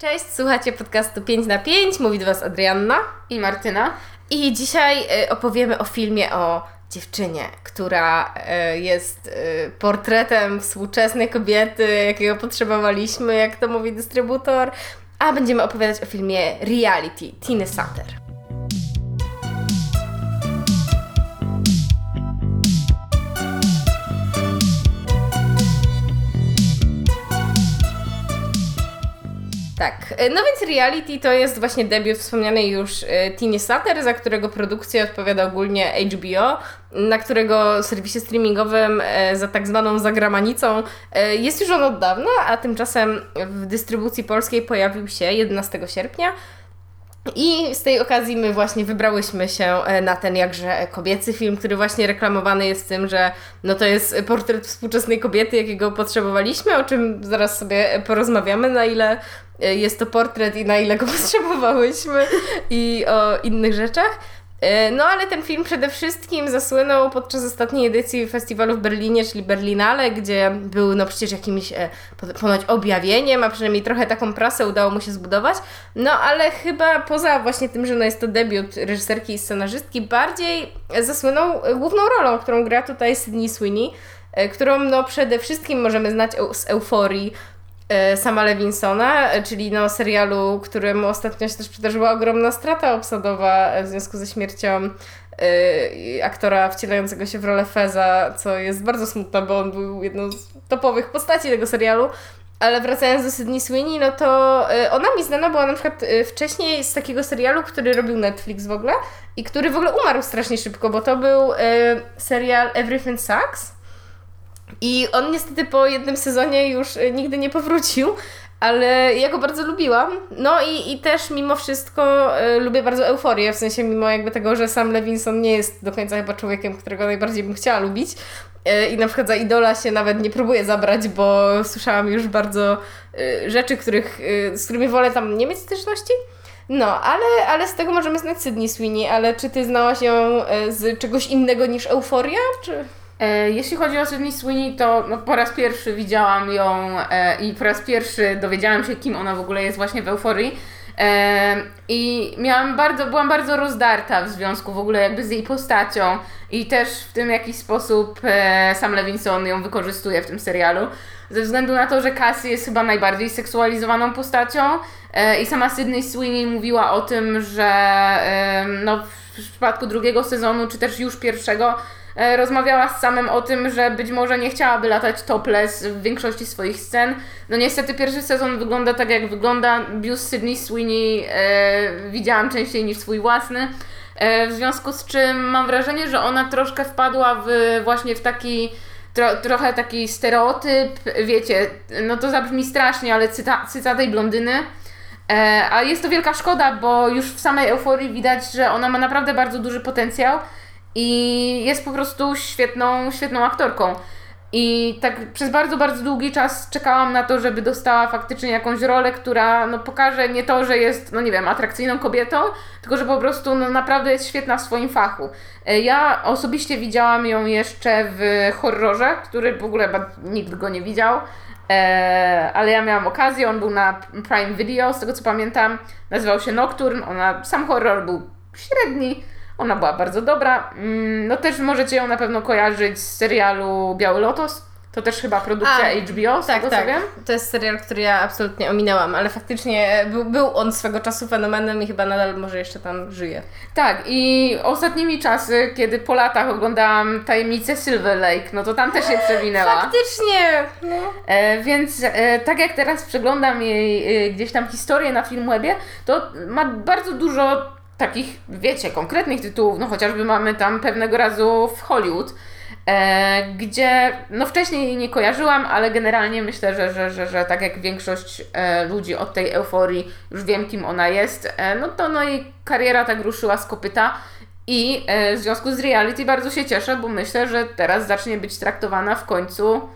Cześć, słuchacie podcastu 5 na 5, mówi do Was Adrianna i Martyna. I dzisiaj y, opowiemy o filmie o dziewczynie, która y, jest y, portretem współczesnej kobiety, jakiego potrzebowaliśmy, jak to mówi dystrybutor, a będziemy opowiadać o filmie Reality Tiny Sutter. Tak, no więc Reality to jest właśnie debiut wspomnianej już e, Tiny Sutter, za którego produkcję odpowiada ogólnie HBO, na którego serwisie streamingowym e, za tak zwaną zagramanicą e, jest już on od dawna, a tymczasem w dystrybucji polskiej pojawił się 11 sierpnia. I z tej okazji my właśnie wybrałyśmy się e, na ten jakże kobiecy film, który właśnie reklamowany jest tym, że no to jest portret współczesnej kobiety, jakiego potrzebowaliśmy, o czym zaraz sobie porozmawiamy, na ile e, jest to portret i na ile go potrzebowałyśmy i o innych rzeczach. E, no ale ten film przede wszystkim zasłynął podczas ostatniej edycji festiwalu w Berlinie, czyli Berlinale, gdzie był no przecież jakimś e, ponoć objawieniem, a przynajmniej trochę taką prasę udało mu się zbudować. No ale chyba poza właśnie tym, że no jest to debiut reżyserki i scenarzystki, bardziej zasłynął główną rolą, którą gra tutaj Sydney Sweeney, e, którą no przede wszystkim możemy znać z euforii, sama Lewinsona, e, czyli no serialu, któremu ostatnio się też przydarzyła ogromna strata obsadowa w związku ze śmiercią aktora wcielającego się w rolę Feza, co jest bardzo smutne, bo on był jedną z topowych postaci tego serialu. Ale wracając do Sydney Sweeney, no to ona mi znana była na przykład wcześniej z takiego serialu, który robił Netflix w ogóle i który w ogóle umarł strasznie szybko, bo to był serial Everything Sucks i on niestety po jednym sezonie już y, nigdy nie powrócił, ale ja go bardzo lubiłam. No i, i też mimo wszystko y, lubię bardzo euforię, w sensie mimo jakby tego, że sam Levinson nie jest do końca chyba człowiekiem, którego najbardziej bym chciała lubić. Y, I na przykład za idola się nawet nie próbuję zabrać, bo słyszałam już bardzo y, rzeczy, których, z którymi wolę tam nie mieć styczności. No, ale, ale z tego możemy znać Sydney Sweeney, ale czy ty znałaś ją z czegoś innego niż euforia? Czy... E, jeśli chodzi o Sydney Sweeney, to no, po raz pierwszy widziałam ją e, i po raz pierwszy dowiedziałam się, kim ona w ogóle jest właśnie w Euforii. E, I miałam bardzo, byłam bardzo rozdarta w związku w ogóle jakby z jej postacią i też w tym jaki sposób Sam Levinson ją wykorzystuje w tym serialu. Ze względu na to, że Cassie jest chyba najbardziej seksualizowaną postacią i sama Sydney Sweeney mówiła o tym, że no, w przypadku drugiego sezonu, czy też już pierwszego, rozmawiała z samym o tym, że być może nie chciałaby latać topless w większości swoich scen. No niestety pierwszy sezon wygląda tak jak wygląda. Bius Sydney Sweeney e, widziałam częściej niż swój własny. E, w związku z czym mam wrażenie, że ona troszkę wpadła w, właśnie w taki tro, trochę taki stereotyp, wiecie, no to zabrzmi strasznie, ale cyta, cyta tej blondyny. E, a jest to wielka szkoda, bo już w samej euforii widać, że ona ma naprawdę bardzo duży potencjał i jest po prostu świetną, świetną aktorką. I tak przez bardzo, bardzo długi czas czekałam na to, żeby dostała faktycznie jakąś rolę, która no, pokaże nie to, że jest, no nie wiem, atrakcyjną kobietą, tylko że po prostu no, naprawdę jest świetna w swoim fachu. E, ja osobiście widziałam ją jeszcze w horrorze, który w ogóle nikt go nie widział, e, ale ja miałam okazję, on był na Prime Video, z tego co pamiętam, nazywał się Nocturne, ona, sam horror był średni, ona była bardzo dobra. Mm, no też możecie ją na pewno kojarzyć z serialu Biały Lotos. To też chyba produkcja A, HBO, z tak, tego tak. To jest serial, który ja absolutnie ominęłam, ale faktycznie był, był on swego czasu fenomenem i chyba nadal może jeszcze tam żyje. Tak, i ostatnimi czasy, kiedy po latach oglądałam Tajemnicę Silver Lake, no to tam też się przewinęła. Faktycznie! No. E, więc e, tak jak teraz przeglądam jej e, gdzieś tam historię na Filmwebie, to ma bardzo dużo takich, wiecie, konkretnych tytułów, no chociażby mamy tam pewnego razu w Hollywood, e, gdzie no wcześniej nie kojarzyłam, ale generalnie myślę, że, że, że, że tak jak większość e, ludzi od tej euforii już wiem, kim ona jest, e, no to no jej kariera tak ruszyła z kopyta i e, w związku z reality bardzo się cieszę, bo myślę, że teraz zacznie być traktowana w końcu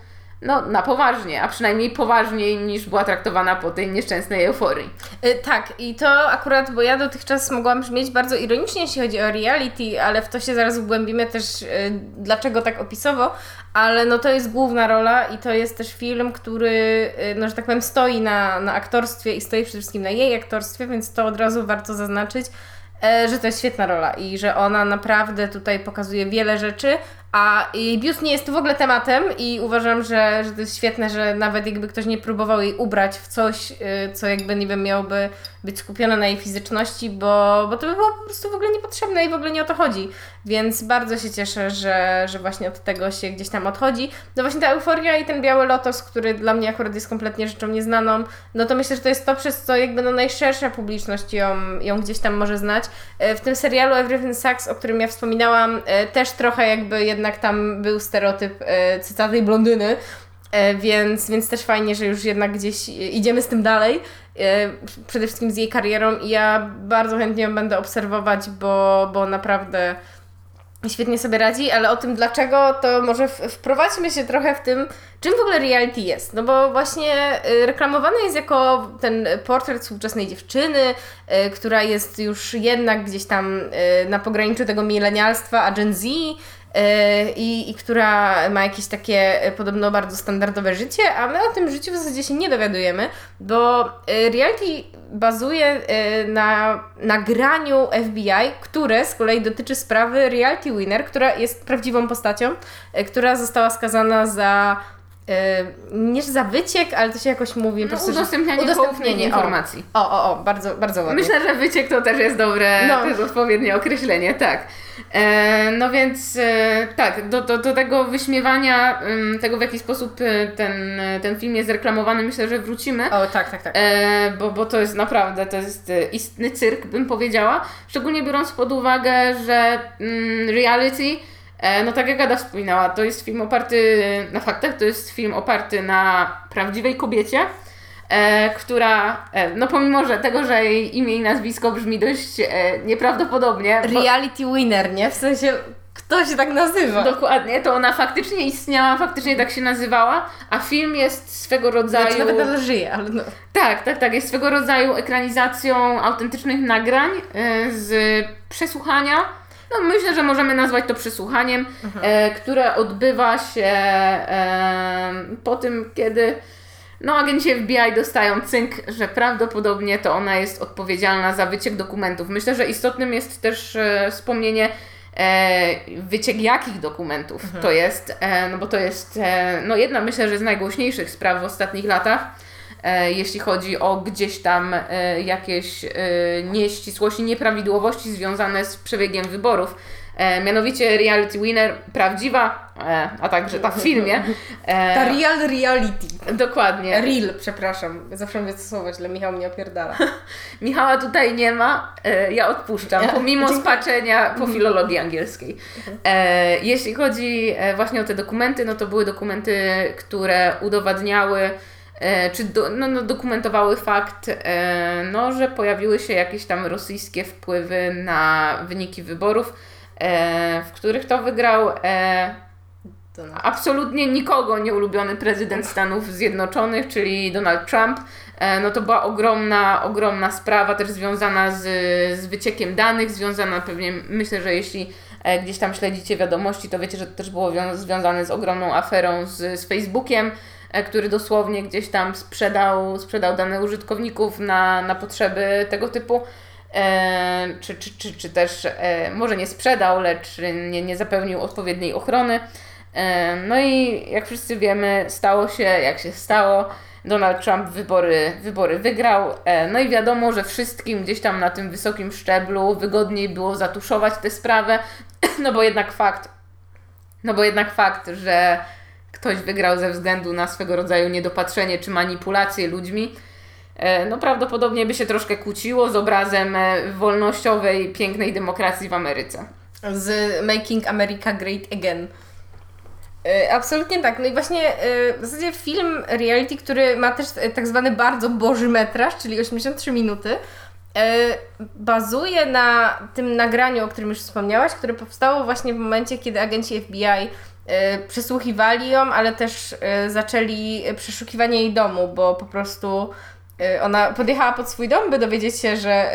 no, na poważnie, a przynajmniej poważniej niż była traktowana po tej nieszczęsnej euforii. Y, tak, i to akurat, bo ja dotychczas mogłam brzmieć bardzo ironicznie, jeśli chodzi o reality, ale w to się zaraz wgłębimy też, y, dlaczego tak opisowo, ale no to jest główna rola i to jest też film, który, y, no że tak powiem, stoi na, na aktorstwie i stoi przede wszystkim na jej aktorstwie, więc to od razu warto zaznaczyć e, że to jest świetna rola i że ona naprawdę tutaj pokazuje wiele rzeczy, a jej biust nie jest w ogóle tematem i uważam, że, że to jest świetne, że nawet jakby ktoś nie próbował jej ubrać w coś, y, co jakby, nie wiem, miałoby być skupione na jej fizyczności, bo, bo to by było po prostu w ogóle niepotrzebne i w ogóle nie o to chodzi. Więc bardzo się cieszę, że, że właśnie od tego się gdzieś tam odchodzi. No właśnie ta euforia i ten biały lotos, który dla mnie akurat jest kompletnie rzeczą nieznaną, no to myślę, że to jest to, przez co jakby no najszersza publiczność ją, ją gdzieś tam może znać. E, w tym serialu Everything Sucks, o którym ja wspominałam, e, też trochę jakby jednak tam był stereotyp e, cytatej blondyny, więc, więc też fajnie, że już jednak gdzieś idziemy z tym dalej. Przede wszystkim z jej karierą i ja bardzo chętnie ją będę obserwować, bo, bo naprawdę świetnie sobie radzi, ale o tym dlaczego, to może wprowadźmy się trochę w tym, czym w ogóle reality jest. No bo właśnie y, reklamowany jest jako ten portret współczesnej dziewczyny, która jest już jednak gdzieś tam na pograniczu tego milenialstwa, a Gen Z, i, i która ma jakieś takie podobno bardzo standardowe życie, a my o tym życiu w zasadzie się nie dowiadujemy, bo reality bazuje na nagraniu FBI, które z kolei dotyczy sprawy Reality Winner, która jest prawdziwą postacią, która została skazana za nie za wyciek, ale to się jakoś mówi. No, po prostu, udostępnianie, udostępnienie informacji. O, o, o, bardzo, bardzo ładnie. Myślę, że wyciek to też jest dobre, no. to jest odpowiednie określenie, tak. E, no więc e, tak, do, do, do tego wyśmiewania, tego w jaki sposób e, ten, ten film jest reklamowany, myślę, że wrócimy. O, tak, tak, tak. bo, bo to jest naprawdę, to jest istny cyrk, bym powiedziała. Szczególnie biorąc pod uwagę, że mm, reality, no tak jak Ada wspominała, to jest film oparty na faktach, to jest film oparty na prawdziwej kobiecie, e, która, e, no pomimo że tego, że jej imię i nazwisko brzmi dość e, nieprawdopodobnie. Reality bo... winner, nie? W sensie kto się tak nazywa? Dokładnie, to ona faktycznie istniała, faktycznie tak się nazywała, a film jest swego rodzaju... Znaczy nawet nadal żyje, ale no. Tak, tak, tak, jest swego rodzaju ekranizacją autentycznych nagrań e, z przesłuchania, no myślę, że możemy nazwać to przesłuchaniem, mhm. e, które odbywa się e, po tym, kiedy no, agenci FBI dostają cynk, że prawdopodobnie to ona jest odpowiedzialna za wyciek dokumentów. Myślę, że istotnym jest też e, wspomnienie wyciek jakich dokumentów mhm. to jest, no bo to jest no jedna myślę, że z najgłośniejszych spraw w ostatnich latach, jeśli chodzi o gdzieś tam e, jakieś nieścisłości, nieprawidłowości związane z przebiegiem wyborów. E, mianowicie Reality Winner prawdziwa, e, a także ta w filmie. E, ta real reality. Dokładnie. Real, przepraszam. Zawsze mówię to słowo źle, Michał mnie opierdala. Michała tutaj nie ma, e, ja odpuszczam, pomimo spaczenia po filologii angielskiej. E, jeśli chodzi e, właśnie o te dokumenty, no to były dokumenty, które udowadniały czy do, no, no, dokumentowały fakt, no, że pojawiły się jakieś tam rosyjskie wpływy na wyniki wyborów E, w których to wygrał e, absolutnie nikogo nieulubiony prezydent Stanów Zjednoczonych, czyli Donald Trump. E, no to była ogromna, ogromna sprawa też związana z, z wyciekiem danych, związana pewnie, myślę, że jeśli gdzieś tam śledzicie wiadomości, to wiecie, że to też było związane z ogromną aferą z, z Facebookiem, który dosłownie gdzieś tam sprzedał, sprzedał dane użytkowników na, na potrzeby tego typu e, czy, czy, czy, czy też e, może nie sprzedał, lecz nie, nie zapewnił odpowiedniej ochrony. E, no i jak wszyscy wiemy, stało się jak się stało. Donald Trump wybory, wybory wygrał. E, no i wiadomo, że wszystkim gdzieś tam na tym wysokim szczeblu wygodniej było zatuszować tę sprawę, no bo jednak fakt, no bo jednak fakt, że ktoś wygrał ze względu na swego rodzaju niedopatrzenie czy manipulację ludźmi, E, no prawdopodobnie by się troszkę kłóciło z obrazem e, wolnościowej, pięknej demokracji w Ameryce. Z Making America Great Again. E, absolutnie tak. No i właśnie w zasadzie film reality, który ma też tak zwany bardzo boży metraż, czyli 83 minuty, bazuje na tym nagraniu, o którym już wspomniałaś, które powstało właśnie w momencie, kiedy agenci FBI przesłuchiwali ją, ale też zaczęli przeszukiwanie jej domu, bo po prostu ona podjechała pod swój dom, by dowiedzieć się, że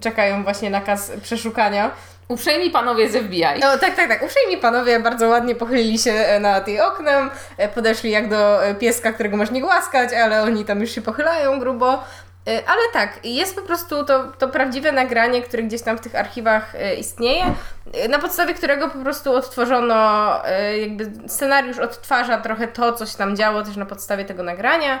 czekają właśnie nakaz przeszukania. Uprzejmi panowie z FBI. No tak, tak, tak. Uprzejmi panowie bardzo ładnie pochylili się e, nad jej oknem, e, podeszli jak do e, pieska, którego masz nie głaskać, ale oni tam już się pochylają grubo. Ale tak, jest po prostu to, to prawdziwe nagranie, które gdzieś tam w tych archiwach istnieje, na podstawie którego po prostu odtworzono, jakby scenariusz odtwarza trochę to, co się tam działo też na podstawie tego nagrania.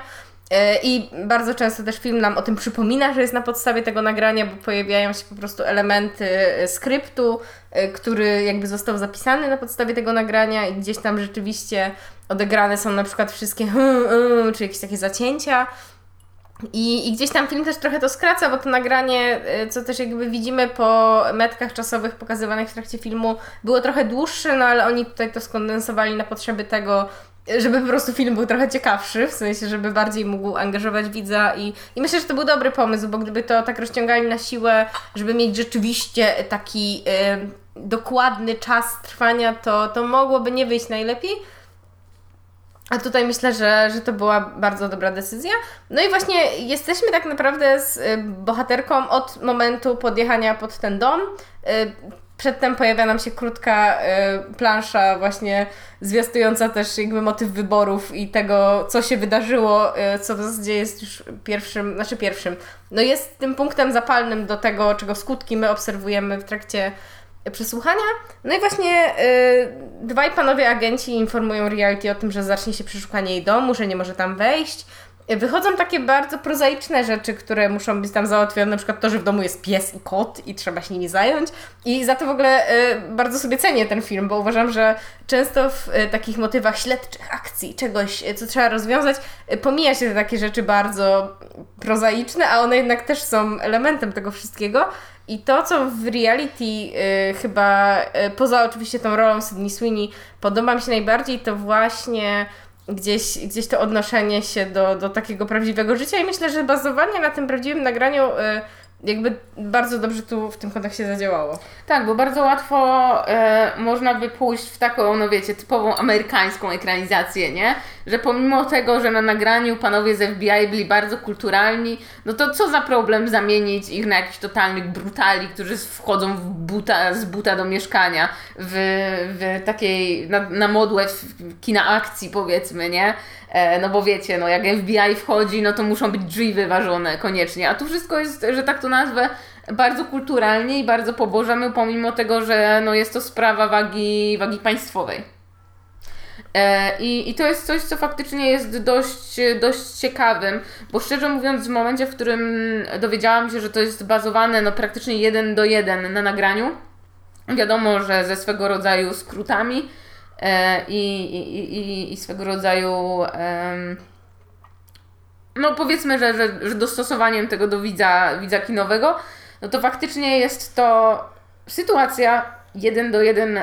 I bardzo często też film nam o tym przypomina, że jest na podstawie tego nagrania, bo pojawiają się po prostu elementy skryptu, który jakby został zapisany na podstawie tego nagrania i gdzieś tam rzeczywiście odegrane są na przykład wszystkie czy jakieś takie zacięcia. I, I gdzieś tam film też trochę to skraca, bo to nagranie, co też jakby widzimy po metkach czasowych pokazywanych w trakcie filmu, było trochę dłuższe, no ale oni tutaj to skondensowali na potrzeby tego, żeby po prostu film był trochę ciekawszy, w sensie, żeby bardziej mógł angażować widza i, i myślę, że to był dobry pomysł, bo gdyby to tak rozciągali na siłę, żeby mieć rzeczywiście taki y, dokładny czas trwania, to, to mogłoby nie wyjść najlepiej. A tutaj myślę, że, że to była bardzo dobra decyzja. No i właśnie jesteśmy tak naprawdę z y, bohaterką od momentu podjechania pod ten dom. Y, Przedtem pojawia nam się krótka y, plansza właśnie zwiastująca też jakby motyw wyborów i tego, co się wydarzyło, co w zasadzie jest już pierwszym, znaczy pierwszym, no jest tym punktem zapalnym do tego, czego skutki my obserwujemy w trakcie przesłuchania. No i właśnie y, dwaj panowie agenci informują reality o tym, że zacznie się przeszukanie jej domu, że nie może tam wejść, Wychodzą takie bardzo prozaiczne rzeczy, które muszą być tam załatwione, na przykład to, że w domu jest pies i kot i trzeba się nimi zająć. I za to w ogóle y, bardzo sobie cenię ten film, bo uważam, że często w y, takich motywach śledczych akcji, czegoś, y, co trzeba rozwiązać, pomija się te takie rzeczy bardzo prozaiczne, a one jednak też są elementem tego wszystkiego. I to, co w reality chyba, poza oczywiście tą rolą Sydney Sweeney, podoba mi się najbardziej, to właśnie gdzieś, gdzieś to odnoszenie się do, do takiego prawdziwego życia i myślę, że bazowanie na tym prawdziwym nagraniu y, jakby bardzo dobrze tu w tym kontekście zadziałało. Tak, bo bardzo łatwo e, można by pójść w taką, no wiecie, typową amerykańską ekranizację, nie? Że pomimo tego, że na nagraniu panowie z FBI byli bardzo kulturalni, no to co za problem zamienić ich na jakichś totalnych brutali, którzy wchodzą w buta, z buta do mieszkania, w, w takiej, na, na modłę w kina akcji powiedzmy, nie? E, no bo wiecie, no jak FBI wchodzi, no to muszą być drzwi wyważone koniecznie, a tu wszystko jest, że tak to nazwę, bardzo kulturalnie i bardzo po pomimo tego, że no jest to sprawa wagi, wagi państwowej. E, I, I to jest coś, co faktycznie jest dość, dość ciekawym, bo szczerze mówiąc, w momencie, w którym dowiedziałam się, że to jest bazowane no, praktycznie jeden do jeden na nagraniu, wiadomo, że ze swego rodzaju skrótami, i, i, i, i swego rodzaju no powiedzmy, że, że, że dostosowaniem tego do widza, widza kinowego, no to faktycznie jest to sytuacja jeden do jeden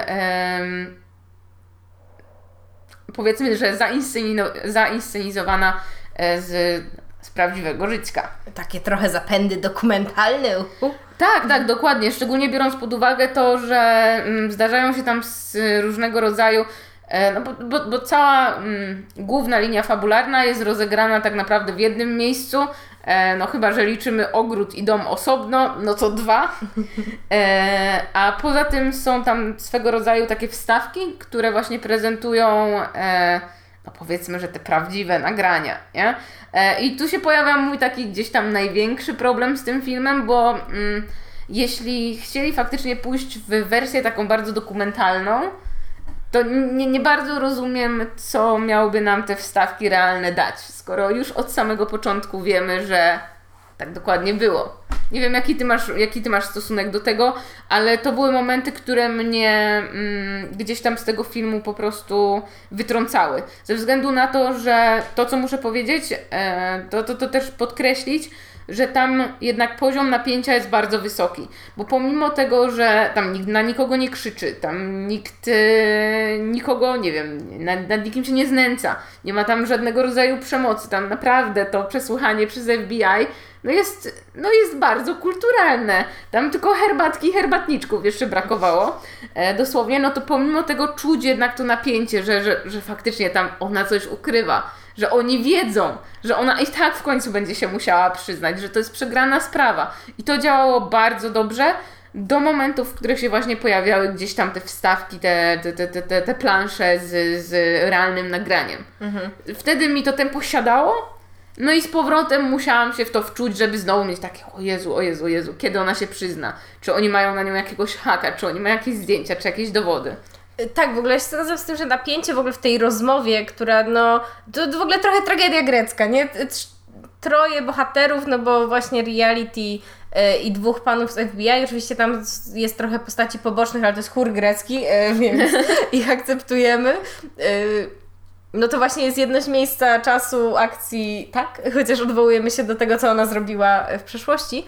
powiedzmy, że zainscenizowana e, z prawdziwego życia. Takie trochę zapędy dokumentalne. Tak, tak, dokładnie. Szczególnie biorąc pod uwagę to, że mm, zdarzają się tam różnego rodzaju e, no bo, bo, bo cała mm, główna linia fabularna jest rozegrana tak naprawdę w jednym miejscu, e, no chyba, że liczymy ogród i dom osobno, no to dwa. E, a poza tym są tam swego rodzaju takie wstawki, które właśnie prezentują e, no powiedzmy, że te prawdziwe nagrania, nie? E, I tu się pojawia mój taki gdzieś tam największy problem z tym filmem, bo mm, jeśli chcieli faktycznie pójść w wersję taką bardzo dokumentalną, to nie, nie bardzo rozumiem, co miałoby nam te wstawki realne dać, skoro już od samego początku wiemy, że tak dokładnie było. Nie wiem, jaki ty masz, jaki ty masz stosunek do tego, ale to były momenty, które mnie mm, gdzieś tam z tego filmu po prostu wytrącały. Ze względu na to, że to, co muszę powiedzieć, e, to, to, to też podkreślić, że tam jednak poziom napięcia jest bardzo wysoki. Bo pomimo tego, że tam nikt na nikogo nie krzyczy, tam nikt e, nikogo, nie wiem, nad, nad nikim się nie znęca, nie ma tam żadnego rodzaju przemocy, tam naprawdę to przesłuchanie przez FBI no jest, no jest bardzo kulturalne. Tam tylko herbatki i herbatniczków jeszcze brakowało. E, dosłownie, no to pomimo tego czuć jednak to napięcie, że, że, że faktycznie tam ona coś ukrywa, że oni wiedzą, że ona i tak w końcu będzie się musiała przyznać, że to jest przegrana sprawa. I to działało bardzo dobrze do momentów, w których się właśnie pojawiały gdzieś tam te wstawki, te, te, te, te, te plansze z, z realnym nagraniem. Mhm. Wtedy mi to tempo siadało, no i z powrotem musiałam się w to wczuć, żeby znowu mieć takie, o Jezu, o Jezu, o Jezu, kiedy ona się przyzna? Czy oni mają na nią jakiegoś haka, czy oni mają jakieś zdjęcia, czy jakieś dowody? Y, Tak, w ogóle ja się zgadzam z tym, że napięcie w ogóle w tej rozmowie, która no, to, to w ogóle trochę tragedia grecka, nie? Troje bohaterów, no bo właśnie reality y, i dwóch panów z FBI, oczywiście tam jest trochę postaci pobocznych, ale to jest chór grecki, y, więc ich akceptujemy. Y, No to właśnie jest jedność miejsca, czasu, akcji, tak? Chociaż odwołujemy się do tego, co ona zrobiła w przeszłości.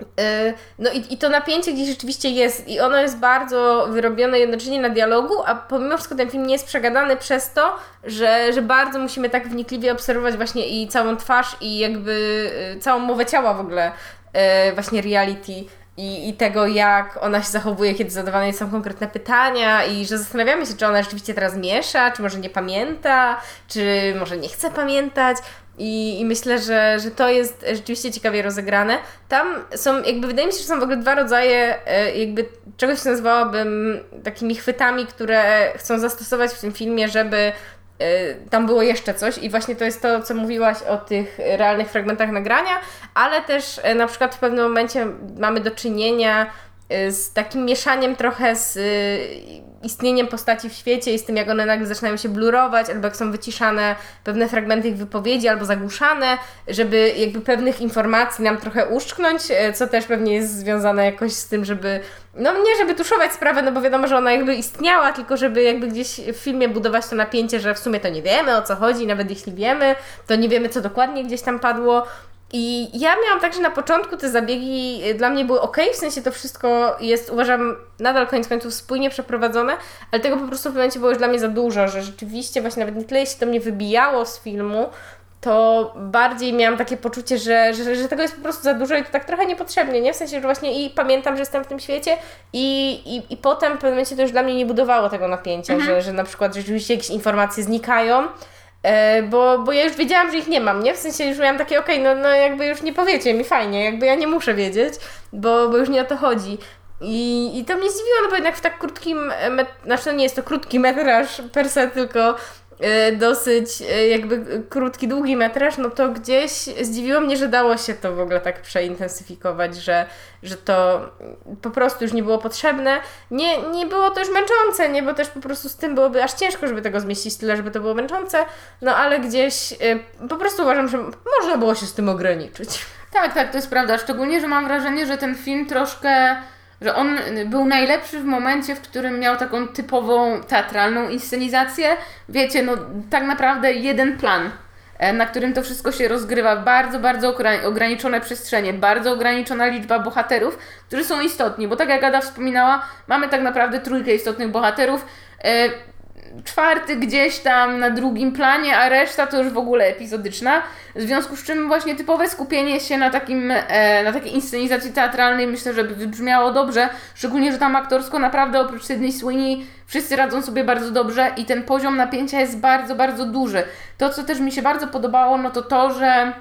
Yy, No i, i to napięcie gdzieś rzeczywiście jest i ono jest bardzo wyrobione jednocześnie na dialogu, a pomimo wszystko ten film nie jest przegadany przez to, że, że bardzo musimy tak wnikliwie obserwować właśnie i całą twarz i jakby yy, całą mowę ciała w ogóle yy, właśnie reality i, i tego, jak ona się zachowuje, kiedy zadawane są konkretne pytania i że zastanawiamy się, czy ona rzeczywiście teraz miesza, czy może nie pamięta, czy może nie chce pamiętać. I, I myślę, że, że to jest rzeczywiście ciekawie rozegrane. Tam są, jakby wydaje mi się, że są w ogóle dwa rodzaje, e, jakby czegoś, nazwałabym takimi chwytami, które chcą zastosować w tym filmie, żeby tam było jeszcze coś i właśnie to jest to, co mówiłaś o tych realnych fragmentach nagrania, ale też e, na przykład w pewnym momencie mamy do czynienia z takim mieszaniem trochę z e, istnieniem postaci w świecie i z tym, jak one nagle zaczynają się blurować, albo jak są wyciszane pewne fragmenty ich wypowiedzi, albo zagłuszane, żeby jakby pewnych informacji nam trochę uszczknąć, e, co też pewnie jest związane jakoś z tym, żeby, no nie żeby tuszować sprawę, no bo wiadomo, że ona jakby istniała, tylko żeby jakby gdzieś w filmie budować to napięcie, że w sumie to nie wiemy o co chodzi, nawet jeśli wiemy, to nie wiemy co dokładnie gdzieś tam padło. I ja miałam tak, że na początku te zabiegi y, dla mnie były ok, w sensie to wszystko jest, uważam, nadal koniec końców spójnie przeprowadzone, ale tego po prostu w momencie było już dla mnie za dużo, że rzeczywiście właśnie nawet nie tyle się to mnie wybijało z filmu, to bardziej miałam takie poczucie, że, że, że tego jest po prostu za dużo i to tak trochę niepotrzebnie, nie? W sensie, że właśnie i pamiętam, że jestem w tym świecie i, i, i potem w pewnym momencie to już dla mnie nie budowało tego napięcia, że, że na przykład rzeczywiście jakieś informacje znikają, bo, bo ja już wiedziałam, że ich nie mam, nie? W sensie już miałam takie, okej, no, no jakby już nie powiecie mi, fajnie, jakby ja nie muszę wiedzieć, bo, bo już nie o to chodzi. I, I to mnie zdziwiło, no bo jednak w tak krótkim, e, met... znaczy no nie jest to krótki metraż per se, tylko e, dosyć e, jakby krótki, długi metraż, no to gdzieś zdziwiło mnie, że dało się to w ogóle tak przeintensyfikować, że, że to po prostu już nie było potrzebne. Nie, nie było to już męczące, nie, bo też po prostu z tym byłoby aż ciężko, żeby tego zmieścić tyle, żeby to było męczące, no ale gdzieś y, po prostu uważam, że można było się z tym ograniczyć. Tak, tak, to jest prawda. Szczególnie, że mam wrażenie, że ten film troszkę. Że on był najlepszy w momencie, w którym miał taką typową teatralną inscenizację. Wiecie, no tak naprawdę jeden plan, e, na którym to wszystko się rozgrywa. Bardzo, bardzo ograniczone przestrzenie, bardzo ograniczona liczba bohaterów, którzy są istotni, bo tak jak Ada wspominała, mamy tak naprawdę trójkę istotnych bohaterów. Czwarty gdzieś tam na drugim planie, a reszta to już w ogóle epizodyczna. W związku z czym właśnie typowe skupienie się na takim, e, na takiej inscenizacji teatralnej myślę, że by wybrzmiało dobrze, szczególnie, że tam aktorsko naprawdę oprócz Sydney Sweeney wszyscy radzą sobie bardzo dobrze i ten poziom napięcia jest bardzo, bardzo duży. To, co też mi się bardzo podobało, no to to, że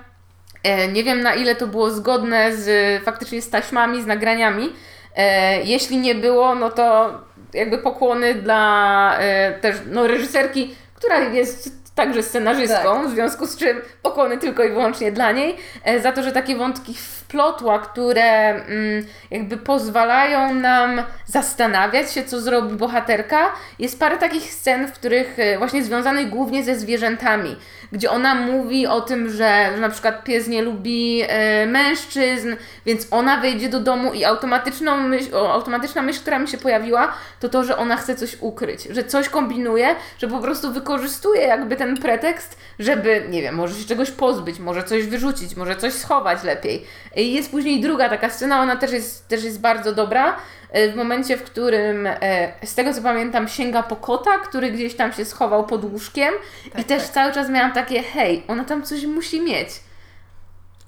e, nie wiem na ile to było zgodne z faktycznie z taśmami, z nagraniami. E, jeśli nie było, no to jakby pokłony dla e, też no, reżyserki, która jest także scenarzystką, w związku z czym pokłony tylko i wyłącznie dla niej, e, za to, że takie wątki wplotła, które mm, jakby pozwalają nam zastanawiać się, co zrobi bohaterka. Jest parę takich scen, w których e, właśnie związanych głównie ze zwierzętami, gdzie ona mówi o tym, że, na przykład pies nie lubi e, mężczyzn, więc ona wejdzie do domu i automatyczną myśl, automatyczna myśl, która mi się pojawiła, to to, że ona chce coś ukryć, że coś kombinuje, że po prostu wykorzystuje jakby ten pretekst, żeby, nie wiem, może się czegoś pozbyć, może coś wyrzucić, może coś schować lepiej. I jest później druga taka scena, ona też jest, też jest bardzo dobra, e, w momencie, w którym, e, z tego co pamiętam, sięga po kota, który gdzieś tam się schował pod łóżkiem i też cały czas miałam takie, hej, ona tam coś musi mieć.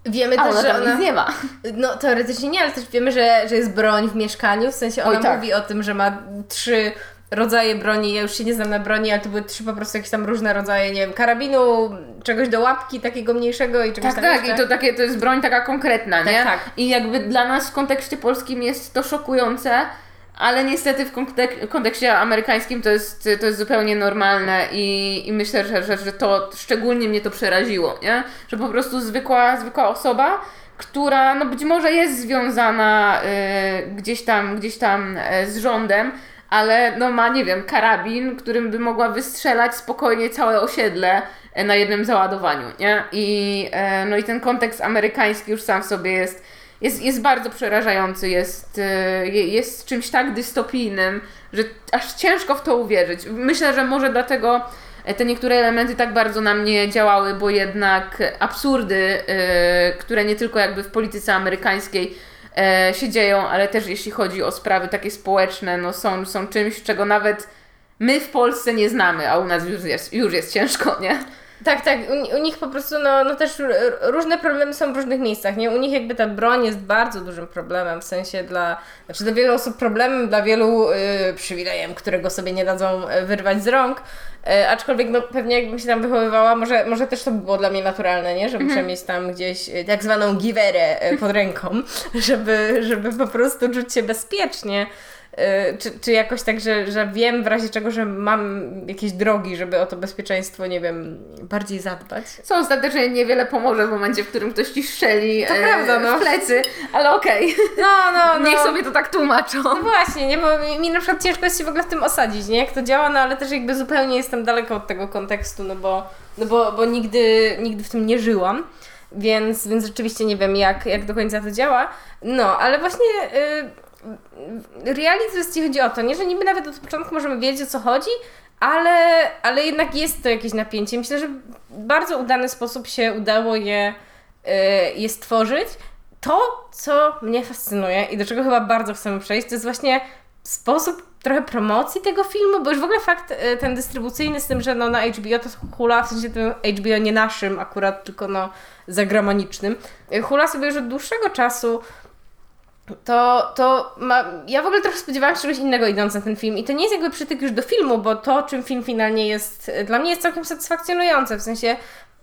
Wiemy A też, ona że ona... nic nie ma. No teoretycznie nie, ale też wiemy, że, że jest broń w mieszkaniu, w sensie ona Oj, tak. mówi o tym, że ma trzy rodzaje broni, ja już się nie znam na broni, ale to były trzy po prostu jakieś tam różne rodzaje, nie wiem, karabinu, czegoś do łapki takiego mniejszego i czegoś Tak, tak, jeszcze. i to takie, to jest broń taka konkretna, nie? tak. I jakby dla nas w kontekście polskim jest to szokujące, ale niestety w kontek- kontekście amerykańskim to jest, to jest zupełnie normalne i, i myślę, że, że, że to szczególnie mnie to przeraziło, nie? Że po prostu zwykła, zwykła osoba, która no być może jest związana y, gdzieś tam, gdzieś tam e, z rządem, ale no ma, nie wiem, karabin, którym by mogła wystrzelać spokojnie całe osiedle e, na jednym załadowaniu, nie? I, e, no i ten kontekst amerykański już sam w sobie jest, jest, jest bardzo przerażający, jest, e, je- jest czymś tak dystopijnym, że aż ciężko w to uwierzyć. Myślę, że może dlatego te niektóre elementy tak bardzo na mnie działały, bo jednak absurdy, które nie tylko jakby w polityce amerykańskiej e, się dzieją, ale też jeśli chodzi o sprawy takie społeczne, no są, są czymś, czego nawet my w Polsce nie znamy, a u nas już jest, już jest ciężko, nie? Tak, tak. U, u nich po prostu, no, no też różne problemy są w różnych miejscach, nie? U nich jakby ta broń jest bardzo dużym problemem, w sensie dla, znaczy dla wielu osób problemem, dla wielu y, przywilejem, którego sobie nie dadzą y, wyrwać z rąk. Y, aczkolwiek no, pewnie jakbym się tam wychowywała, może, może też to by było dla mnie naturalne, nie? Że muszę mieć tam gdzieś y, tak zwaną giwerę y, pod ręką, żeby, żeby po prostu czuć się bezpiecznie. Y, Czy, czy jakoś tak, że, że wiem w razie czego, że mam jakieś drogi, żeby o to bezpieczeństwo, nie wiem, bardziej zadbać. Co ostatecznie niewiele pomoże w momencie, w którym ktoś ci strzeli To prawda, no. w plecy, ale okej, No, no, no. niech sobie to tak tłumaczą. No właśnie, nie, bo mi, na przykład ciężko jest się w ogóle w tym osadzić, nie? Jak to działa, no ale też jakby zupełnie jestem daleko od tego kontekstu, no bo, no bo, bo nigdy, nigdy w tym nie żyłam. Więc, więc rzeczywiście nie wiem, jak, jak do końca to działa. No, ale właśnie y, reality, jeśli chodzi o to, nie? Że niby nawet od początku możemy wiedzieć, o co chodzi, ale, ale jednak jest to jakieś napięcie. Myślę, że w bardzo udany sposób się udało je, y, je stworzyć. To, co mnie fascynuje i do czego chyba bardzo chcemy przejść, to jest właśnie sposób trochę promocji tego filmu, bo już w ogóle fakt y, ten dystrybucyjny z tym, że no na HBO to hula, w sensie tym HBO nie naszym akurat, tylko no zagranicznym, y, hula sobie już od dłuższego czasu to, to ma, ja w ogóle trochę spodziewałam się czegoś innego idąc na ten film i to nie jest jakby przytyk już do filmu, bo to, czym film finalnie jest, y, dla mnie jest całkiem satysfakcjonujące, w sensie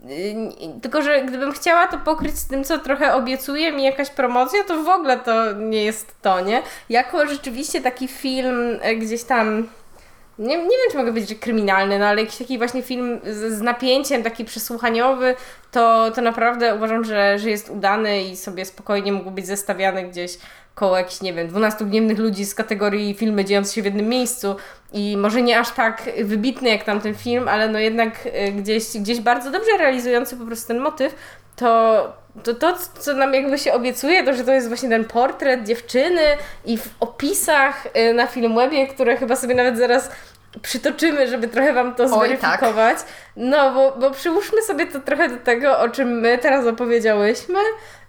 Yy, Tylko, że gdybym chciała to pokryć z tym, co trochę obiecuje mi jakaś promocja, to w ogóle to nie jest to, nie? Jako rzeczywiście taki film e, gdzieś tam. Nie, nie wiem, czy mogę powiedzieć, że kryminalny, no ale jakiś taki właśnie film z, z napięciem, taki przesłuchaniowy, to, to naprawdę uważam, że, że jest udany i sobie spokojnie mógł być zestawiany gdzieś koło jakichś, nie wiem, 12 gniewnych ludzi z kategorii filmy dziejące się w jednym miejscu i może nie aż tak wybitny jak tamten film, ale no jednak y, gdzieś, gdzieś bardzo dobrze realizujący po prostu ten motyw, to, to to, co nam jakby się obiecuje, to że to jest właśnie ten portret dziewczyny i w opisach y, na Filmwebie, które chyba sobie nawet zaraz przytoczymy, żeby trochę Wam to tak. zweryfikować. No, bo, bo przyłóżmy sobie to trochę do tego, o czym my teraz opowiedziałyśmy.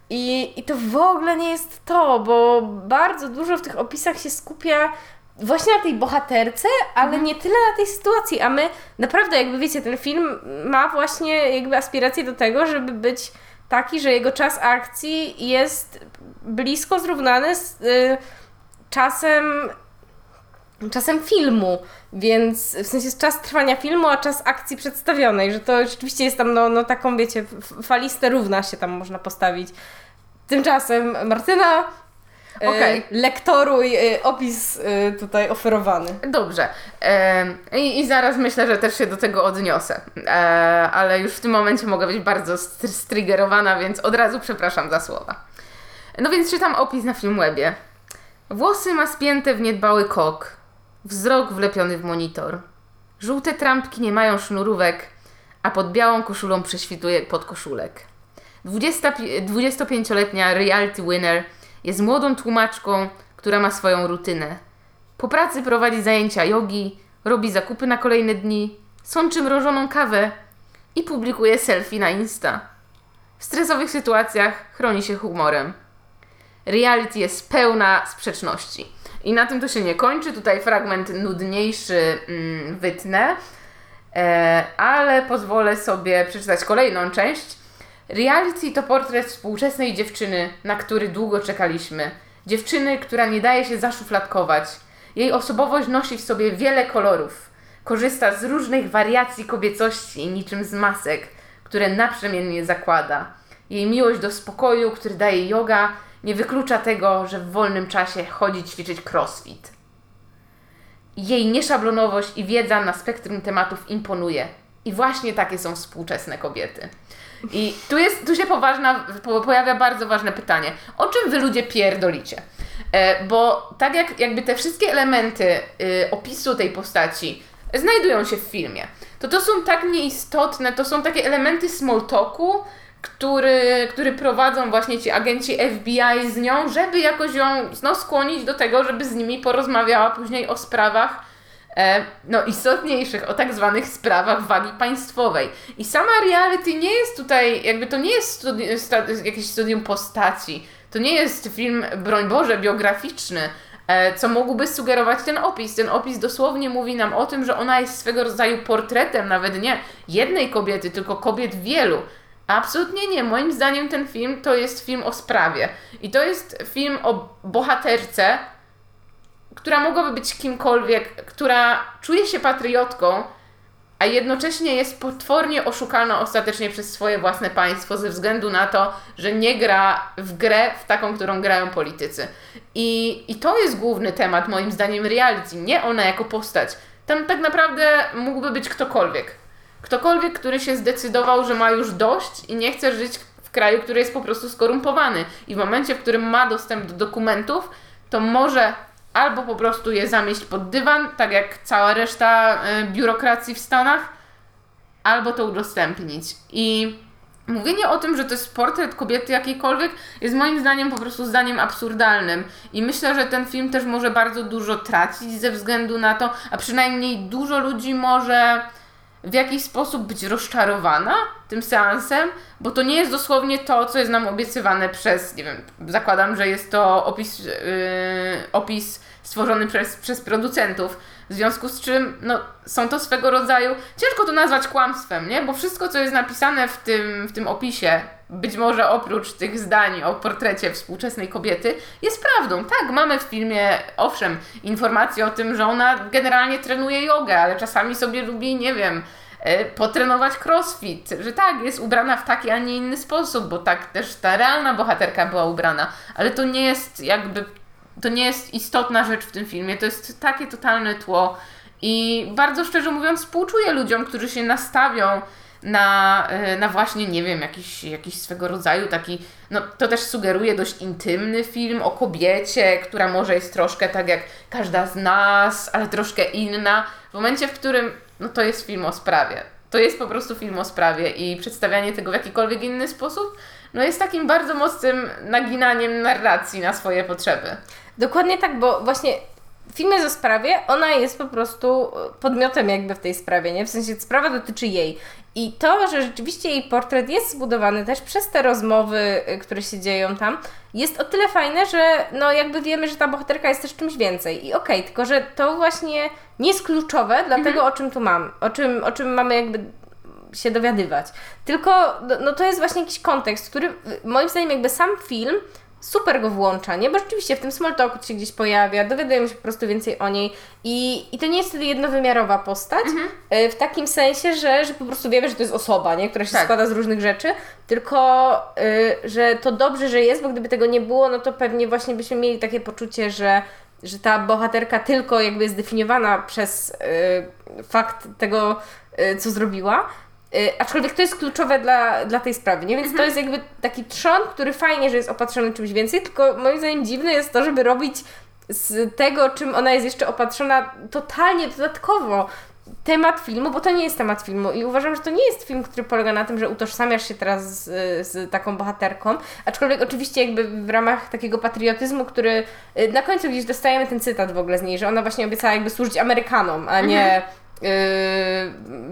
I, I to w ogóle nie jest to, bo bardzo dużo w tych opisach się skupia właśnie na tej bohaterce, ale nie tyle na tej sytuacji. A my naprawdę, jakby wiecie, ten film ma właśnie jakby aspiracje do tego, żeby być taki, że jego czas akcji jest blisko zrównany z y, czasem czasem filmu, więc w sensie jest czas trwania filmu, a czas akcji przedstawionej, że to rzeczywiście jest tam no, no taką, wiecie, falistę równa się tam można postawić. Tymczasem Martyna, Okej. y, lektoruj y, opis y, tutaj oferowany. Dobrze. I, I zaraz myślę, że też się do tego odniosę. E, ale już w tym momencie mogę być bardzo str- striggerowana, więc od razu przepraszam za słowa. No więc czytam opis na Filmwebie. Włosy ma spięte w niedbały kok. Wzrok wlepiony w monitor. Żółte trampki nie mają sznurówek, a pod białą koszulą prześwituje podkoszulek. 20 pi- 25-letnia reality winner jest młodą tłumaczką, która ma swoją rutynę. Po pracy prowadzi zajęcia jogi, robi zakupy na kolejne dni, sączy mrożoną kawę i publikuje selfie na Insta. W stresowych sytuacjach chroni się humorem. Reality jest pełna sprzeczności. I na tym to się nie kończy. Tutaj fragment nudniejszy mm, wytnę, e, ale pozwolę sobie przeczytać kolejną część. Reality to portret współczesnej dziewczyny, na który długo czekaliśmy. Dziewczyny, która nie daje się zaszufladkować. Jej osobowość nosi w sobie wiele kolorów. Korzysta z różnych wariacji kobiecości, niczym z masek, które naprzemiennie zakłada. Jej miłość do spokoju, który daje yoga, nie wyklucza tego, że w wolnym czasie chodzi ćwiczyć crossfit. Jej nieszablonowość i wiedza na spektrum tematów imponuje. I właśnie takie są współczesne kobiety. I tu, jest, tu się poważna, po, pojawia bardzo ważne pytanie. O czym wy ludzie pierdolicie? E, bo tak jak jakby te wszystkie elementy y, opisu tej postaci znajdują się w filmie, to to są tak nieistotne, to są takie elementy small talku, który, który prowadzą właśnie ci agenci FBI z nią, żeby jakoś ją no, skłonić do tego, żeby z nimi porozmawiała później o sprawach e, no, istotniejszych, o tak zwanych sprawach wagi państwowej. I sama reality nie jest tutaj, jakby to nie jest studi- sta- jakieś studium postaci, to nie jest film, broń Boże, biograficzny, e, co mógłby sugerować ten opis. Ten opis dosłownie mówi nam o tym, że ona jest swego rodzaju portretem, nawet nie jednej kobiety, tylko kobiet wielu. Absolutnie nie. Moim zdaniem ten film to jest film o sprawie. I to jest film o bohaterce, która mogłaby być kimkolwiek, która czuje się patriotką, a jednocześnie jest potwornie oszukalna ostatecznie przez swoje własne państwo ze względu na to, że nie gra w grę w taką, którą grają politycy. I, i to jest główny temat moim zdaniem reality, nie ona jako postać. Tam tak naprawdę mógłby być ktokolwiek. Ktokolwiek, który się zdecydował, że ma już dość i nie chce żyć w kraju, który jest po prostu skorumpowany. I w momencie, w którym ma dostęp do dokumentów, to może albo po prostu je zamieść pod dywan, tak jak cała reszta y, biurokracji w Stanach, albo to udostępnić. I mówienie o tym, że to jest portret kobiety jakiejkolwiek, jest moim zdaniem po prostu zdaniem absurdalnym. I myślę, że ten film też może bardzo dużo tracić ze względu na to, a przynajmniej dużo ludzi może w jakiś sposób być rozczarowana tym seansem, bo to nie jest dosłownie to, co jest nam obiecywane przez, nie wiem, zakładam, że jest to opis, yy, opis stworzony przez, przez producentów, w związku z czym no, są to swego rodzaju, ciężko to nazwać kłamstwem, nie? Bo wszystko, co jest napisane w tym, w tym opisie, być może oprócz tych zdań o portrecie współczesnej kobiety, jest prawdą. Tak, mamy w filmie, owszem, informacje o tym, że ona generalnie trenuje jogę, ale czasami sobie lubi, nie wiem, e, potrenować crossfit, że tak, jest ubrana w taki, a nie inny sposób, bo tak też ta realna bohaterka była ubrana, ale to nie jest jakby, to nie jest istotna rzecz w tym filmie, to jest takie totalne tło i bardzo szczerze mówiąc współczuję ludziom, którzy się nastawią na, e, na właśnie, nie wiem, jakiś, jakiś swego rodzaju taki, no to też sugeruje dość intymny film o kobiecie, która może jest troszkę tak jak każda z nas, ale troszkę inna. W momencie, w którym, no to jest film o sprawie. To jest po prostu film o sprawie i przedstawianie tego w jakikolwiek inny sposób, no jest takim bardzo mocnym naginaniem narracji na swoje potrzeby. Dokładnie tak, bo właśnie w filmie o sprawie ona jest po prostu podmiotem jakby w tej sprawie, nie? W sensie sprawa dotyczy jej. I to, że rzeczywiście jej portret jest zbudowany też przez te rozmowy, y, które się dzieją tam, jest o tyle fajne, że no jakby wiemy, że ta bohaterka jest też czymś więcej. I okej, okay, tylko że to właśnie nie jest kluczowe dla tego, o czym tu mam, o czym, o czym mamy jakby się dowiadywać. Tylko no, no to jest właśnie jakiś kontekst, który moim zdaniem jakby sam film super go włącza, nie? Bo rzeczywiście w tym small talku się gdzieś pojawia, dowiadujemy się po prostu więcej o niej i, i to nie jest wtedy jednowymiarowa postać, mhm. E, w takim sensie, że, że po prostu wiemy, że to jest osoba, nie? Która się tak. składa z różnych rzeczy, tylko y, że to dobrze, że jest, bo gdyby tego nie było, no to pewnie właśnie byśmy mieli takie poczucie, że że ta bohaterka tylko jakby jest zdefiniowana przez y, fakt tego, y, co zrobiła, aczkolwiek to jest kluczowe dla, dla tej sprawy, nie? Więc mhm. to jest jakby taki trzon, który fajnie, że jest opatrzony czymś więcej, tylko moim zdaniem dziwne jest to, żeby robić z tego, czym ona jest jeszcze opatrzona, totalnie dodatkowo temat filmu, bo to nie jest temat filmu i uważam, że to nie jest film, który polega na tym, że utożsamiasz się teraz z, z taką bohaterką, aczkolwiek oczywiście jakby w ramach takiego patriotyzmu, który y, na końcu gdzieś dostajemy ten cytat w ogóle z niej, że ona właśnie obiecała jakby służyć Amerykanom, a nie mhm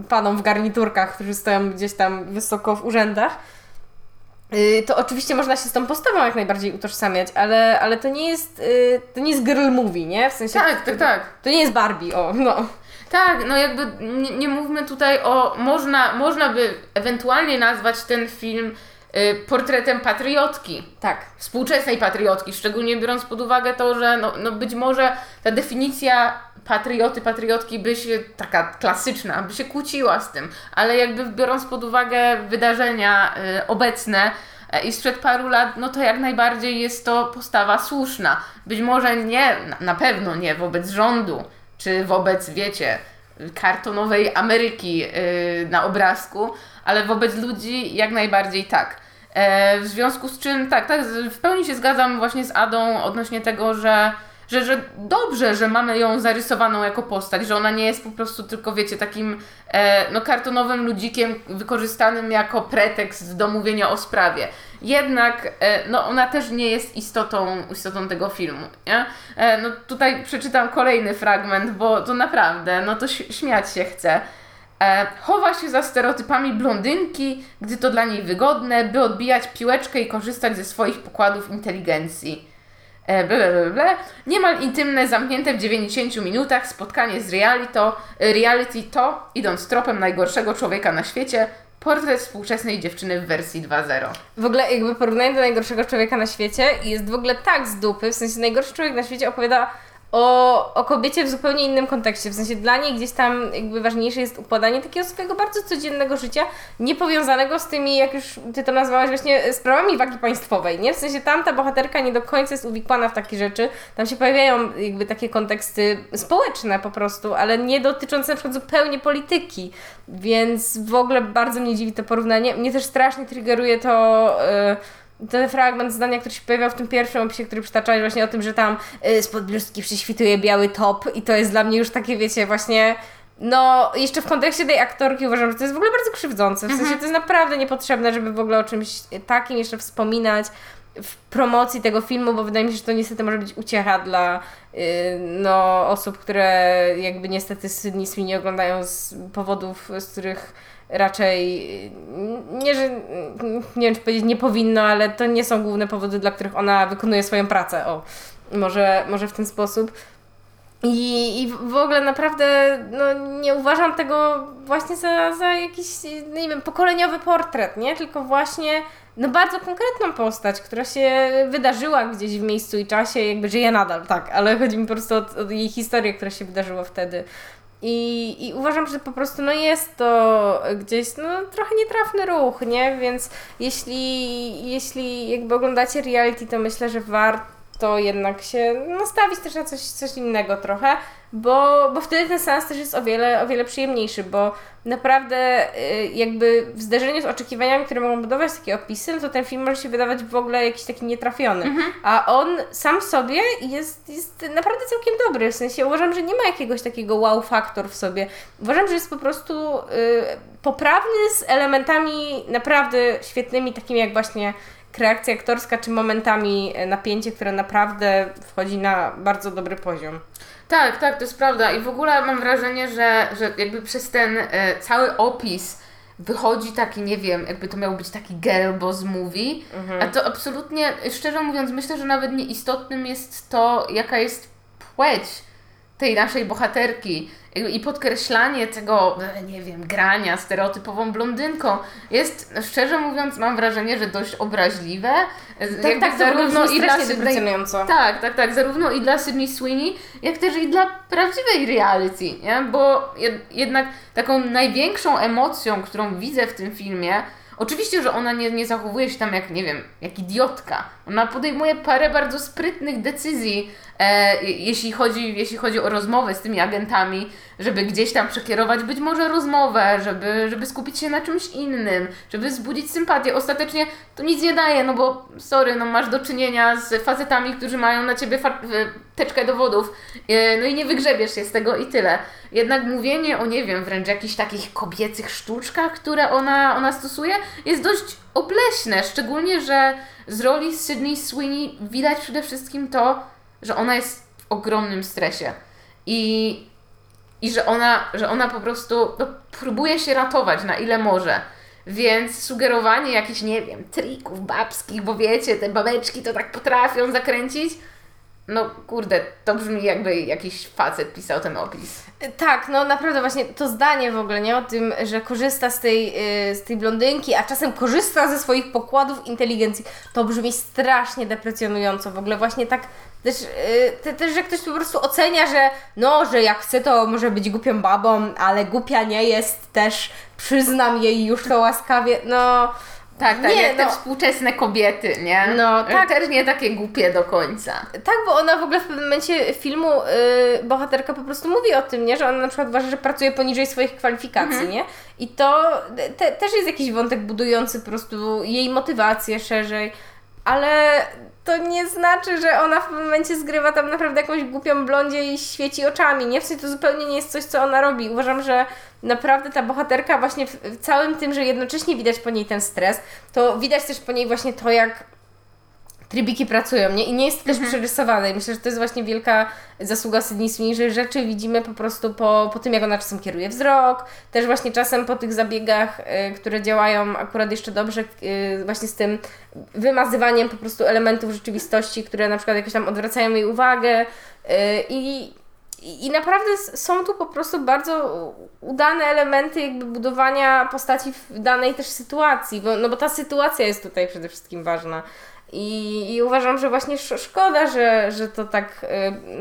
panom w garniturkach, którzy stoją gdzieś tam wysoko w urzędach, yy, to oczywiście można się z tą postawą jak najbardziej utożsamiać, ale, ale to nie jest yy, to nie jest girl movie, nie? W sensie tak, tak, tak. To nie jest Barbie, o, no. Tak, no jakby nie, nie mówmy tutaj o, można, można by ewentualnie nazwać ten film y, portretem patriotki. Tak. Współczesnej patriotki, szczególnie biorąc pod uwagę to, że no, no być może ta definicja patrioty, patriotki by się, taka klasyczna, by się kłóciła z tym, ale jakby biorąc pod uwagę wydarzenia y, obecne, e, i sprzed paru lat, no to jak najbardziej jest to postawa słuszna. Być może nie, na- na pewno nie wobec rządu, czy wobec, wiecie, kartonowej Ameryki yy, na obrazku, ale wobec ludzi jak najbardziej tak. E, w związku z czym, tak, tak, w pełni się zgadzam właśnie z Adą odnośnie tego, że, że, że dobrze, że mamy ją zarysowaną jako postać, że ona nie jest po prostu tylko, wiecie, takim e, no, kartonowym ludzikiem wykorzystanym jako pretekst do mówienia o sprawie. Jednak e, no, ona też nie jest istotą, istotą tego filmu. Nie? E, no, tutaj przeczytam kolejny fragment, bo to naprawdę, no to śmiać się chce. E, chowa się za stereotypami blondynki, gdy to dla niej wygodne, by odbijać piłeczkę i korzystać ze swoich pokładów inteligencji. E, ble, ble, ble. Niemal intymne, zamknięte w 90 minutach spotkanie z reality, reality to, idąc tropem najgorszego człowieka na świecie, portret współczesnej dziewczyny w wersji 2.0. W ogóle jakby porównanie do najgorszego człowieka na świecie jest w ogóle tak z dupy, w sensie najgorszy człowiek na świecie opowiada o, o kobiecie w zupełnie innym kontekście, w sensie dla niej gdzieś tam jakby ważniejsze jest układanie takiego swojego bardzo codziennego życia, niepowiązanego z tymi, jak już Ty to nazwałaś właśnie, sprawami wagi państwowej, nie? W sensie tamta bohaterka nie do końca jest uwikłana w takie rzeczy, tam się pojawiają jakby takie konteksty społeczne po prostu, ale nie dotyczące na przykład zupełnie polityki, więc w ogóle bardzo mnie dziwi to porównanie. Mnie też strasznie triggeruje to... Yy, ten fragment zdania, który się pojawiał w tym pierwszym opisie, który przytaczałeś właśnie o tym, że tam y, spod bluzki prześwituje biały top i to jest dla mnie już takie, wiecie, właśnie no, jeszcze w kontekście tej aktorki uważam, że to jest w ogóle bardzo krzywdzące. W sensie to jest naprawdę niepotrzebne, żeby w ogóle o czymś takim jeszcze wspominać w promocji tego filmu, bo wydaje mi się, że to niestety może być uciecha dla y, no, osób, które jakby niestety Sydney Sweeney oglądają z powodów, z których raczej nie, że nie wiem, czy powiedzieć nie powinno, ale to nie są główne powody, dla których ona wykonuje swoją pracę. O, może, może w ten sposób. I, I w ogóle naprawdę no, nie uważam tego właśnie za, za jakiś, no nie wiem, pokoleniowy portret, nie? Tylko właśnie no bardzo konkretną postać, która się wydarzyła gdzieś w miejscu i czasie, jakby żyje nadal, tak, ale chodzi mi po prostu o, o jej historię, która się wydarzyła wtedy. I, I uważam, że po prostu no jest to gdzieś no, trochę nietrafny ruch, nie? Więc jeśli, jeśli jakby oglądacie reality, to myślę, że warto jednak się nastawić też na coś, coś innego trochę, bo, bo wtedy ten sens też jest o wiele, o wiele przyjemniejszy, bo naprawdę y, jakby w zderzeniu z oczekiwaniami, które mogą budować takie opisy, no to ten film może się wydawać w ogóle jakiś taki nietrafiony. A on sam w sobie jest, jest naprawdę całkiem dobry. W sensie uważam, że nie ma jakiegoś takiego wow faktor w sobie. Uważam, że jest po prostu y, poprawny z elementami naprawdę świetnymi, takimi jak właśnie kreacja aktorska, czy momentami e, napięcie, które naprawdę wchodzi na bardzo dobry poziom. Tak, tak, to jest prawda. I w ogóle mam wrażenie, że, że jakby przez ten e, cały opis wychodzi taki, nie wiem, jakby to miał być taki girl boss movie, a to absolutnie, szczerze mówiąc, myślę, że nawet nieistotnym jest to, jaka jest płeć tej naszej bohaterki i podkreślanie tego, e, nie wiem, grania stereotypową blondynką jest, szczerze mówiąc, mam wrażenie, że dość obraźliwe. Tak, jakby tak, zarówno i deprecjonująco. tak, tak, tak. Zarówno i dla Sydney Sweeney, jak też i dla prawdziwej reality, nie? Bo jed, jednak taką największą emocją, którą widzę w tym filmie, oczywiście, że ona nie, nie zachowuje się tam jak, nie wiem, jak idiotka. Ona podejmuje parę bardzo sprytnych decyzji, e, jeśli, chodzi, jeśli chodzi o rozmowę z tymi agentami, żeby gdzieś tam przekierować być może rozmowę, żeby, żeby skupić się na czymś innym, żeby wzbudzić sympatię. Ostatecznie to nic nie daje, no bo sorry, no masz do czynienia z facetami, którzy mają na ciebie e, teczkę dowodów, e, no i nie wygrzebiesz się z tego i tyle. Jednak mówienie o, nie wiem, wręcz jakichś takich kobiecych sztuczkach, które ona, ona stosuje, jest dość obleśne, szczególnie, że z roli Sydney Sweeney widać przede wszystkim to, że ona jest w ogromnym stresie. I i że ona, że ona po prostu no, próbuje się ratować na ile może. Więc sugerowanie jakichś, nie wiem, trików babskich, bo wiecie, te babeczki to tak potrafią zakręcić, no kurde, to brzmi jakby jakiś facet pisał ten opis. Tak, no naprawdę właśnie to zdanie w ogóle, nie? O tym, że korzysta z tej, yy, z tej blondynki, a czasem korzysta ze swoich pokładów inteligencji, to brzmi strasznie deprecjonująco. W ogóle właśnie tak też, yy, te, też, że ktoś po prostu ocenia, że no, że jak chce, to może być głupią babą, ale głupia nie jest też, przyznam jej już to łaskawie, no... Tak, tak, Nie, jak te no. współczesne kobiety, nie? No, tak. Też nie takie głupie do końca. Tak, bo ona w ogóle w pewnym momencie filmu, yy, bohaterka po prostu mówi o tym, nie? Że ona na przykład uważa, że pracuje poniżej swoich kwalifikacji, nie? I to te, też jest jakiś wątek budujący po prostu jej motywację szerzej, ale to nie znaczy, że ona w pewnym momencie zgrywa tam naprawdę jakąś głupią blondzie i świeci oczami, nie? W sensie to zupełnie nie jest coś, co ona robi. Uważam, że naprawdę ta bohaterka właśnie w, w całym tym, że jednocześnie widać po niej ten stres, to widać też po niej właśnie to, jak trybiki pracują, nie? I nie jest też przerysowane. I myślę, że to jest właśnie wielka zasługa Sydney Sweeney, że rzeczy widzimy po prostu po, po tym, jak ona czasem kieruje wzrok, też właśnie czasem po tych zabiegach, y, które działają akurat jeszcze dobrze, y, właśnie z tym wymazywaniem po prostu elementów rzeczywistości, które na przykład jakoś tam odwracają jej uwagę y, i i naprawdę są tu po prostu bardzo udane elementy jakby budowania postaci w danej też sytuacji, bo, no bo ta sytuacja jest tutaj przede wszystkim ważna. I, i uważam, że właśnie sz- szkoda, że, że to tak y,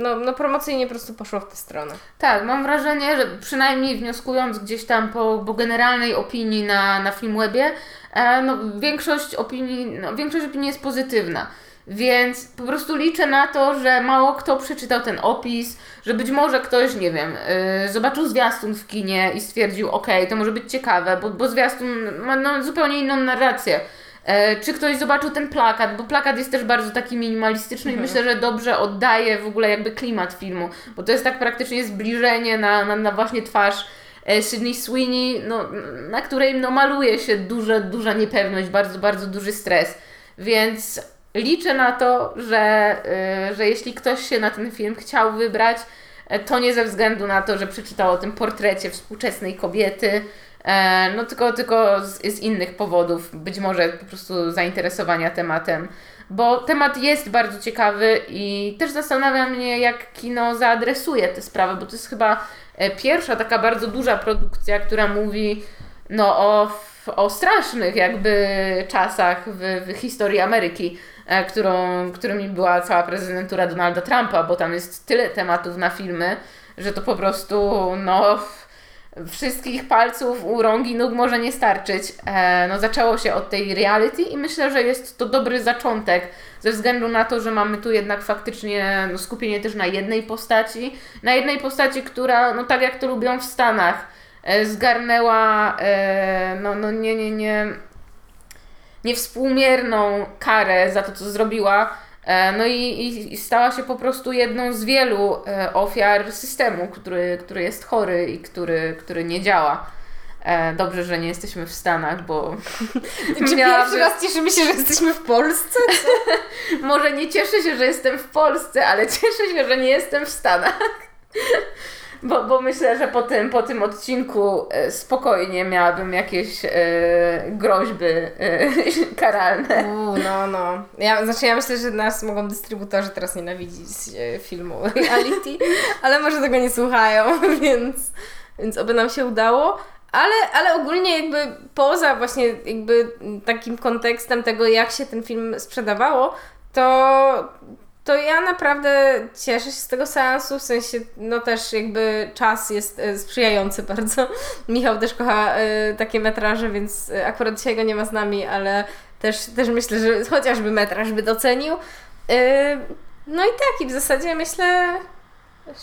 no, no promocyjnie po prostu poszło w tę stronę. Tak, mam wrażenie, że przynajmniej wnioskując gdzieś tam po, po generalnej opinii na, na Filmwebie, e, no, większość opinii, no, większość opinii jest pozytywna. Więc po prostu liczę na to, że mało kto przeczytał ten opis, że być może ktoś, nie wiem, yy, zobaczył zwiastun w kinie i stwierdził, okej, to może być ciekawe, bo, bo zwiastun ma no, zupełnie inną narrację. E, czy ktoś zobaczył ten plakat, bo plakat jest też bardzo taki minimalistyczny i myślę, że dobrze oddaje w ogóle jakby klimat filmu, bo to jest tak praktycznie zbliżenie na, na, na właśnie twarz e, Sydney Sweeney, no, na której no, maluje się duża, duża niepewność, bardzo, bardzo duży stres. Więc liczę na to, że, y, że jeśli ktoś się na ten film chciał wybrać, e, to nie ze względu na to, że przeczytał o tym portrecie współczesnej kobiety, e, no tylko, tylko z, z innych powodów, być może po prostu zainteresowania tematem. Bo temat jest bardzo ciekawy i też zastanawia mnie, jak kino zaadresuje tę sprawę, bo to jest chyba e, pierwsza taka bardzo duża produkcja, która mówi no, o, o strasznych jakby czasach w, w historii Ameryki, e, którą, którymi była cała prezydentura Donalda Trumpa, bo tam jest tyle tematów na filmy, że to po prostu no wszystkich palców u rąk i nóg może nie starczyć. E, no zaczęło się od tej reality i myślę, że jest to dobry zaczątek, ze względu na to, że mamy tu jednak faktycznie no, skupienie też na jednej postaci, na jednej postaci, która, no tak jak to lubią w Stanach, e, zgarnęła e, no, no nie, nie, nie niewspółmierną karę za to, co zrobiła. E, No i, i, i stała się po prostu jedną z wielu e, ofiar systemu, który, który jest chory i który, który nie działa. E, Dobrze, że nie jesteśmy w Stanach, bo Czy pierwszy raz cieszymy się, że jesteśmy w Polsce? może nie cieszę się, że jestem w Polsce, ale cieszę się, że nie jestem w Stanach. Bo, bo myślę, że po tym, po tym odcinku e, spokojnie miałabym jakieś e, groźby e, karalne. Uuu, no, no. Ja, znaczy ja myślę, że nas mogą dystrybutorzy teraz nienawidzić e, filmu reality, ale może tego nie słuchają, więc, więc oby nam się udało. Ale, ale ogólnie jakby poza właśnie jakby takim kontekstem tego, jak się ten film sprzedawało, to, to ja naprawdę cieszę się z tego seansu, w sensie no też jakby czas jest e, sprzyjający bardzo. Michał też kocha e, takie metraże, więc e, akurat dzisiaj go nie ma z nami, ale też, też myślę, że chociażby metraż by docenił. No i tak, i w zasadzie myślę,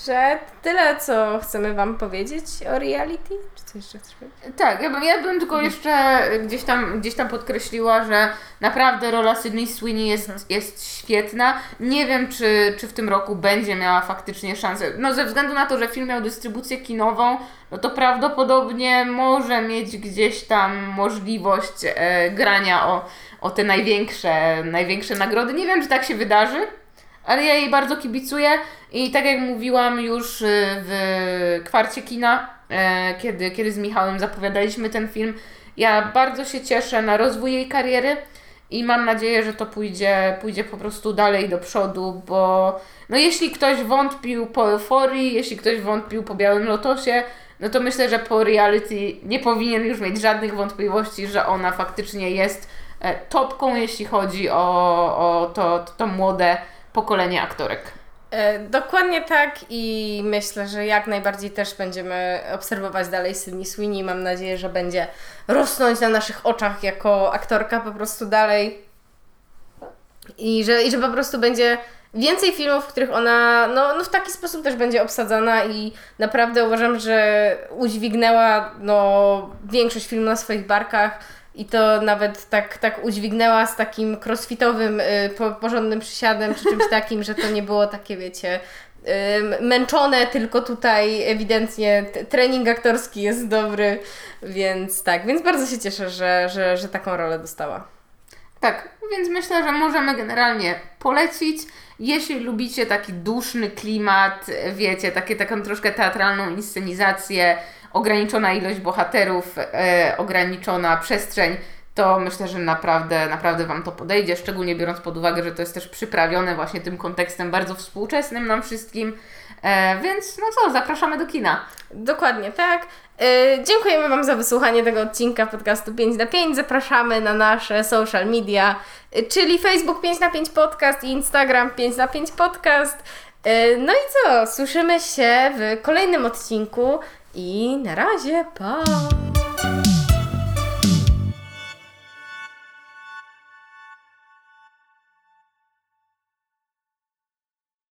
że tyle, co chcemy Wam powiedzieć o reality. Czy coś jeszcze chcesz powiedzieć? Tak, ja bym, ja bym tylko jeszcze gdzieś tam, gdzieś tam podkreśliła, że naprawdę rola Sydney Sweeney jest, jest świetna. Nie wiem, czy, czy w tym roku będzie miała faktycznie szansę. No ze względu na to, że film miał dystrybucję kinową, no to prawdopodobnie może mieć gdzieś tam możliwość e, grania o, o te największe, największe nagrody. Nie wiem, czy tak się wydarzy. Ale ja jej bardzo kibicuję i tak jak mówiłam już y, w kwarcie kina, e, kiedy, kiedy z Michałem zapowiadaliśmy ten film, ja bardzo się cieszę na rozwój jej kariery i mam nadzieję, że to pójdzie, pójdzie po prostu dalej do przodu, bo no jeśli ktoś wątpił po euforii, jeśli ktoś wątpił po Białym Lotosie, no to myślę, że po reality nie powinien już mieć żadnych wątpliwości, że ona faktycznie jest e, topką, jeśli chodzi o, o to, to, to młode pokolenie aktorek. E, Dokładnie tak i myślę, że jak najbardziej też będziemy obserwować dalej Sydney Sweeney. Mam nadzieję, że będzie rosnąć na naszych oczach jako aktorka po prostu dalej i że, i że po prostu będzie więcej filmów, w których ona no, no w taki sposób też będzie obsadzana i naprawdę uważam, że udźwignęła no, większość filmu na swoich barkach i to nawet tak, tak udźwignęła z takim crossfitowym, y, po, porządnym przysiadem czy czymś takim, że to nie było takie, wiecie, męczone, tylko tutaj ewidentnie trening aktorski jest dobry, więc tak, więc bardzo się cieszę, że, że, że taką rolę dostała. Tak, więc myślę, że możemy generalnie polecić. Jeśli lubicie taki duszny klimat, wiecie, takie, taką troszkę teatralną inscenizację, ograniczona ilość bohaterów, e, ograniczona przestrzeń, to myślę, że naprawdę, naprawdę Wam to podejdzie, szczególnie biorąc pod uwagę, że to jest też przyprawione właśnie tym kontekstem bardzo współczesnym nam wszystkim. E, więc no co, zapraszamy do kina. Dokładnie tak. Y, dziękujemy Wam za wysłuchanie tego odcinka podcastu 5 na 5. Zapraszamy na nasze social media, y, czyli Facebook 5 na 5 podcast i Instagram 5 na 5 podcast. Y, no i co? Słyszymy się w kolejnym odcinku i na razie, pa!